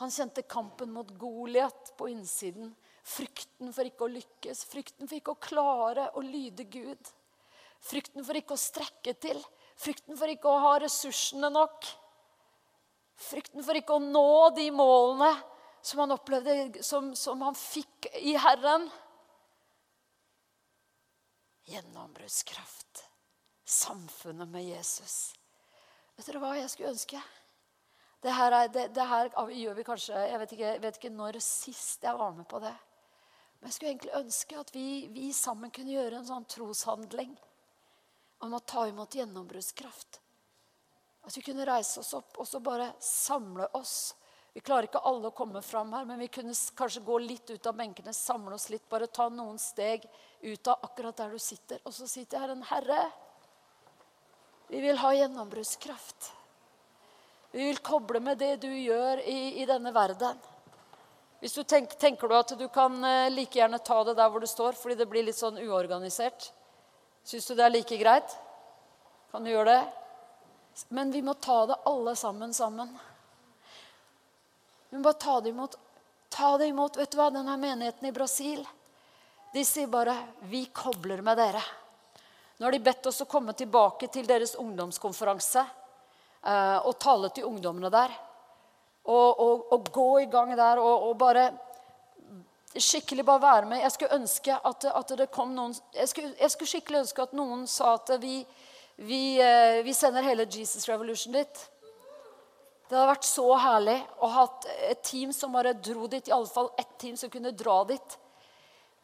Han kjente kampen mot Goliat på innsiden. Frykten for ikke å lykkes, frykten for ikke å klare å lyde Gud. Frykten for ikke å strekke til, frykten for ikke å ha ressursene nok. Frykten for ikke å nå de målene som han opplevde, som, som han fikk i Herren. Gjennombruddskraft. Samfunnet med Jesus. Vet dere hva jeg skulle ønske? Det her, er, det, det her, gjør vi kanskje jeg vet, ikke, vet, ikke, når sist jeg var med på det. Men jeg skulle egentlig ønske at vi, vi sammen kunne gjøre en sånn troshandling om å ta imot gjennombruddskraft. At vi kunne reise oss opp og så bare samle oss. Vi klarer ikke alle å komme fram her, men vi kunne kanskje gå litt ut av benkene, samle oss litt, bare ta noen steg ut av akkurat der du sitter. Og så sitter jeg her en herre. Vi vil ha gjennombruddskraft. Vi vil koble med det du gjør i, i denne verden. Hvis du tenk, tenker du at du kan eh, like gjerne ta det der hvor du står, fordi det blir litt sånn uorganisert. Syns du det er like greit? Kan du gjøre det? Men vi må ta det alle sammen sammen. Vi må bare ta det imot. Ta det imot. Vet du hva? Denne menigheten i Brasil de sier bare 'Vi kobler med dere'. Nå har de bedt oss å komme tilbake til deres ungdomskonferanse. Eh, og tale til ungdommene der. Og, og, og gå i gang der og, og, bare skikkelig bare være med. Jeg skulle ønske at, at det kom noen jeg skulle, jeg skulle, skikkelig ønske at noen sa at vi, vi, eh, vi sender hele Jesus Revolution dit. Det hadde vært så herlig å ha et team som bare dro dit. i alle fall ett team som kunne dra dit.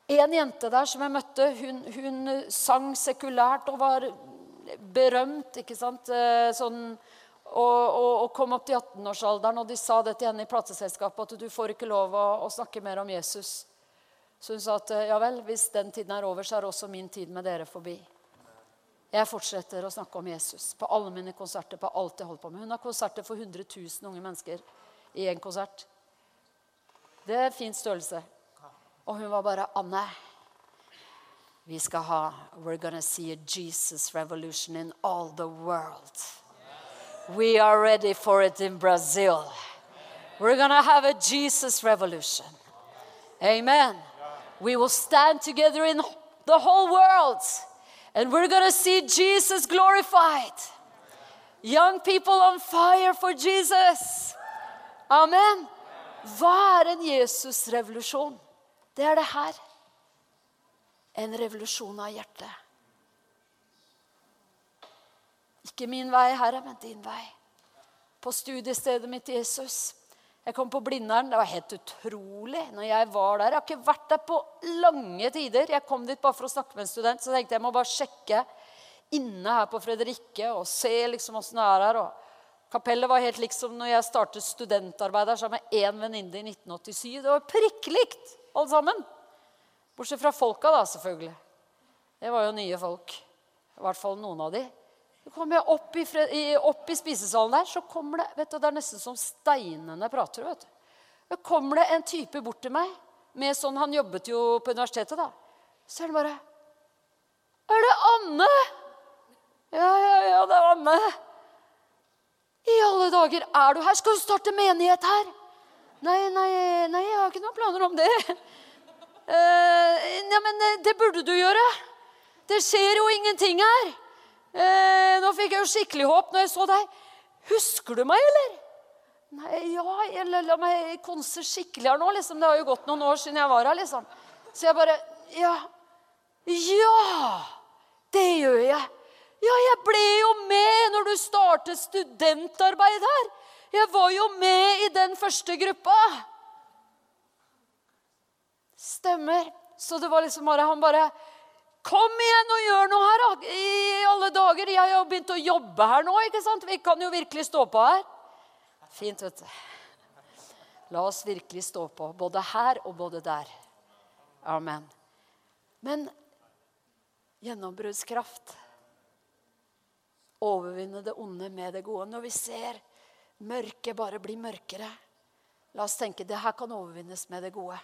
En jente der som jeg møtte, hun, hun sang sekulært og var berømt. ikke sant? Eh, sånn og, og, og, kom opp til 18-årsalderen, og de sa det til henne i plateselskapet at du får ikke lov å, å, snakke mer om Jesus. Så hun sa at ja vel, hvis den tiden er over, så er også min tid med dere forbi. Jeg fortsetter å snakke om Jesus på alle mine konserter. på alt jeg holder på med. Hun har konserter for 100 000 unge mennesker i én konsert. Det er fin størrelse. Og hun var bare Anne, vi skal ha We're gonna see a Jesus revolution in all the world. We are ready for it in Brazil. We're going to have a Jesus revolution. Amen. We will stand together in the whole world and we're going to see Jesus glorified. Young people on fire for Jesus. Amen. Hva er en Jesus-revolusjon? Det er det her. En revolusjon av hjertet. Ikke min vei, Herre, men din vei. På studiestedet mitt Jesus. Jeg kom på Blindern. Det var helt utrolig når jeg var der. Jeg har ikke vært der på lange tider. Jeg kom dit bare for å snakke med en student. Så tenkte jeg må bare sjekke inne her på Fredrikke og se liksom åssen det er her. Og kapellet var helt liksom når jeg startet studentarbeid der sammen med én venninne i 1987. Det var prikk likt, alle sammen. Bortsett fra folka, da, selvfølgelig. Det var jo nye folk. I hvert fall noen av de. Kommer jeg opp i, opp i, spisesalen der, så kommer det vet du, Det er nesten som steinene prater. vet du. Så kommer det en type bort til meg med sånn, Han jobbet jo på universitetet, da. Så er det bare Er det Anne? Ja, ja, ja, det er Anne. I alle dager, er du her? Skal du starte menighet her? Nei, nei, nei, jeg har ikke noen planer om det. Uh, ja, men eh, det burde du gjøre. Det skjer jo ingenting her. Eh, nå fikk jeg jo skikkelig håp når jeg så deg. Husker du meg, eller? Nei, ja, eller la meg konse skikkelig her nå. liksom. Det har jo gått noen år siden jeg var her. liksom. Så jeg bare Ja. Ja! Det gjør jeg. Ja, jeg ble jo med når du startet studentarbeid her. Jeg var jo med i den første gruppa. Stemmer. Så det var liksom bare Han bare Kom igjen og gjør noe her, da! I alle dager. Jeg har jo begynt å jobbe her nå. ikke sant? Vi kan jo virkelig stå på her. Fint, vet du. La oss virkelig stå på, både her og både der. Amen. Men gjennombruddskraft Overvinne det onde med det gode. Når vi ser mørket bare bli mørkere, la oss tenke det her kan overvinnes med det gode.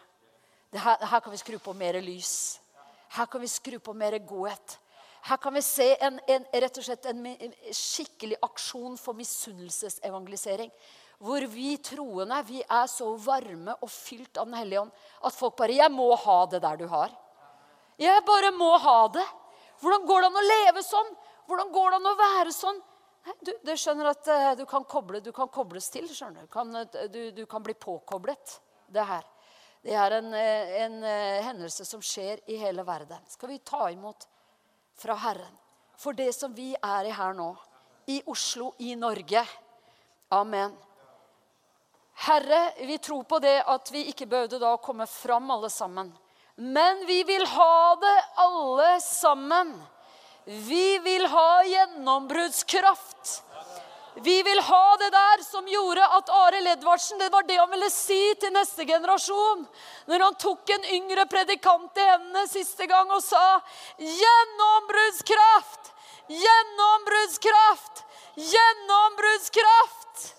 Det her, her kan vi skru på mer lys. Her kan vi skru på mer godhet. Her kan vi se en, en, rett og slett en skikkelig aksjon for misunnelsesevangelisering. hvor vi troende vi er så varme og fylt av Den hellige ånd at folk bare 'Jeg må ha det der du har'. Jeg bare må ha det. Hvordan går det an å leve sånn? Hvordan går det an å være sånn? Du, du skjønner at uh, du, kan koble, du, kan kobles til. skjønner Du kan, uh, du, du kan bli påkoblet. Det her. Det er en, uh, en hendelse som skjer i hele verden. Skal vi ta imot fra Herren for det som vi er i her nå? I Oslo, i Norge. Amen. Herre, vi tror på det at vi ikke behøvde da å komme fram alle sammen. Men vi vil ha det alle sammen. Vi vil ha gjennombruddskraft. Vi vil ha det der som gjorde at Arild Edvardsen Det var det han ville si til neste generasjon. Når han tok en yngre predikant i hendene siste gang og sa Gjennombruddskraft! Gjennombruddskraft! Gjennombruddskraft!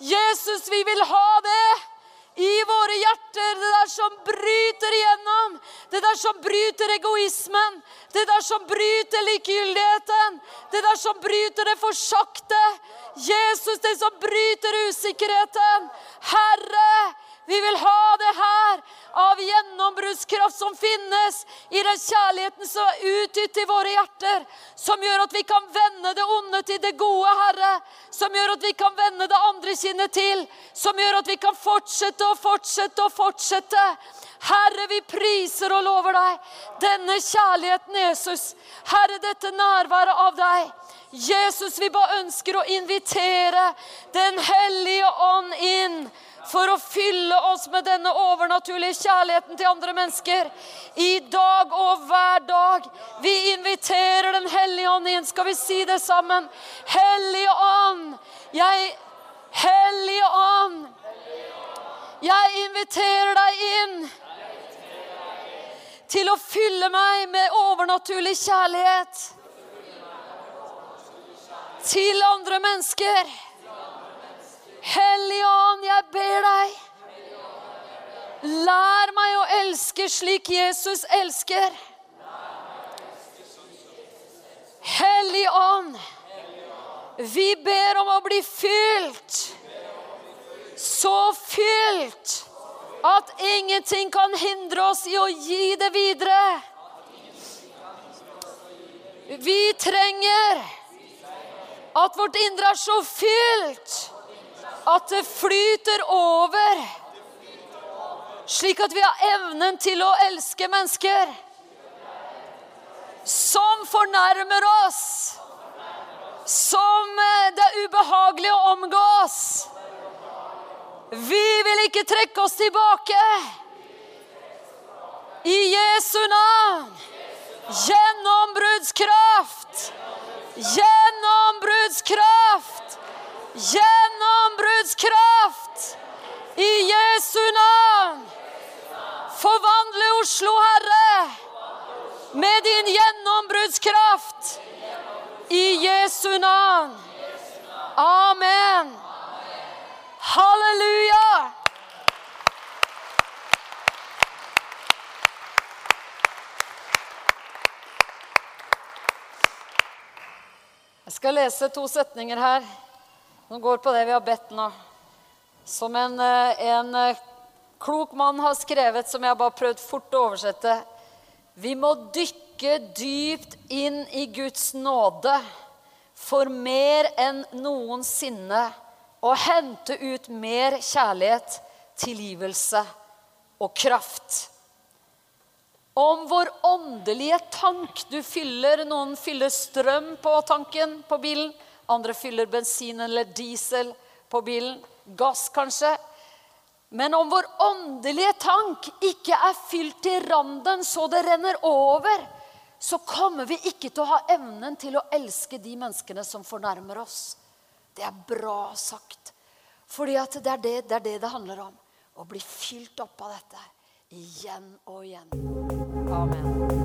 Jesus, vi vil ha det i våre hjerter. Det der som bryter igjennom. Det der som bryter egoismen. Det der som bryter likegyldigheten. Det der som bryter det forsakte. Jesus, det som bryter usikkerheten. Herre, vi vil ha det her av gjennombruddskraft som finnes i den kjærligheten som er utgitt i våre hjerter, som gjør at vi kan vende det onde til det gode, Herre. Som gjør at vi kan vende det andre kinnet til. Som gjør at vi kan fortsette og fortsette og fortsette. Herre, vi priser og lover deg denne kjærligheten, Jesus. Herre, dette nærværet av deg. Jesus, vi bare ønsker å invitere Den hellige ånd inn for å fylle oss med denne overnaturlige kjærligheten til andre mennesker. I dag og hver dag. Vi inviterer Den hellige ånd inn. Skal vi si det sammen? Hellige ånd, jeg Hellige ånd, jeg inviterer deg inn til å fylle meg med overnaturlig kjærlighet til andre mennesker. Hellige Ånd, jeg ber deg. Lær meg å elske slik Jesus elsker. Hellige Ånd, vi ber om å bli fylt. Så fylt at ingenting kan hindre oss i å gi det videre. Vi trenger at vårt indre er så fylt at det flyter over. Slik at vi har evnen til å elske mennesker som fornærmer oss. Som eh, det er ubehagelig å omgås. Vi vil ikke trekke oss tilbake. I Jesu navn. Gjennombruddskraft. Gjennombruddskraft. Gjennombruddskraft i Jesu navn. Forvandle Oslo, Herre, med din gjennombruddskraft i Jesu navn. Amen. Halleluja. Jeg skal lese to setninger her som går på det vi har bedt nå. Som en, eh, en eh, klok mann har skrevet, som jeg har bare prøvd fort å oversette. Vi må dykke dypt inn i Guds nåde for mer enn noensinne å hente ut mer kjærlighet, tilgivelse og kraft. Om vår åndelige tank Du fyller, Noen fyller strøm på tanken på bilen. Andre fyller bensin eller diesel på bilen. Gass, kanskje. Men om vår åndelige tank ikke er fylt til randen så det renner over, så kommer vi ikke til å ha evnen til å elske de menneskene som fornærmer oss. Det er bra sagt. Fordi det det, det er det det handler om. Å bli fylt opp av dette igjen og igjen. Amen.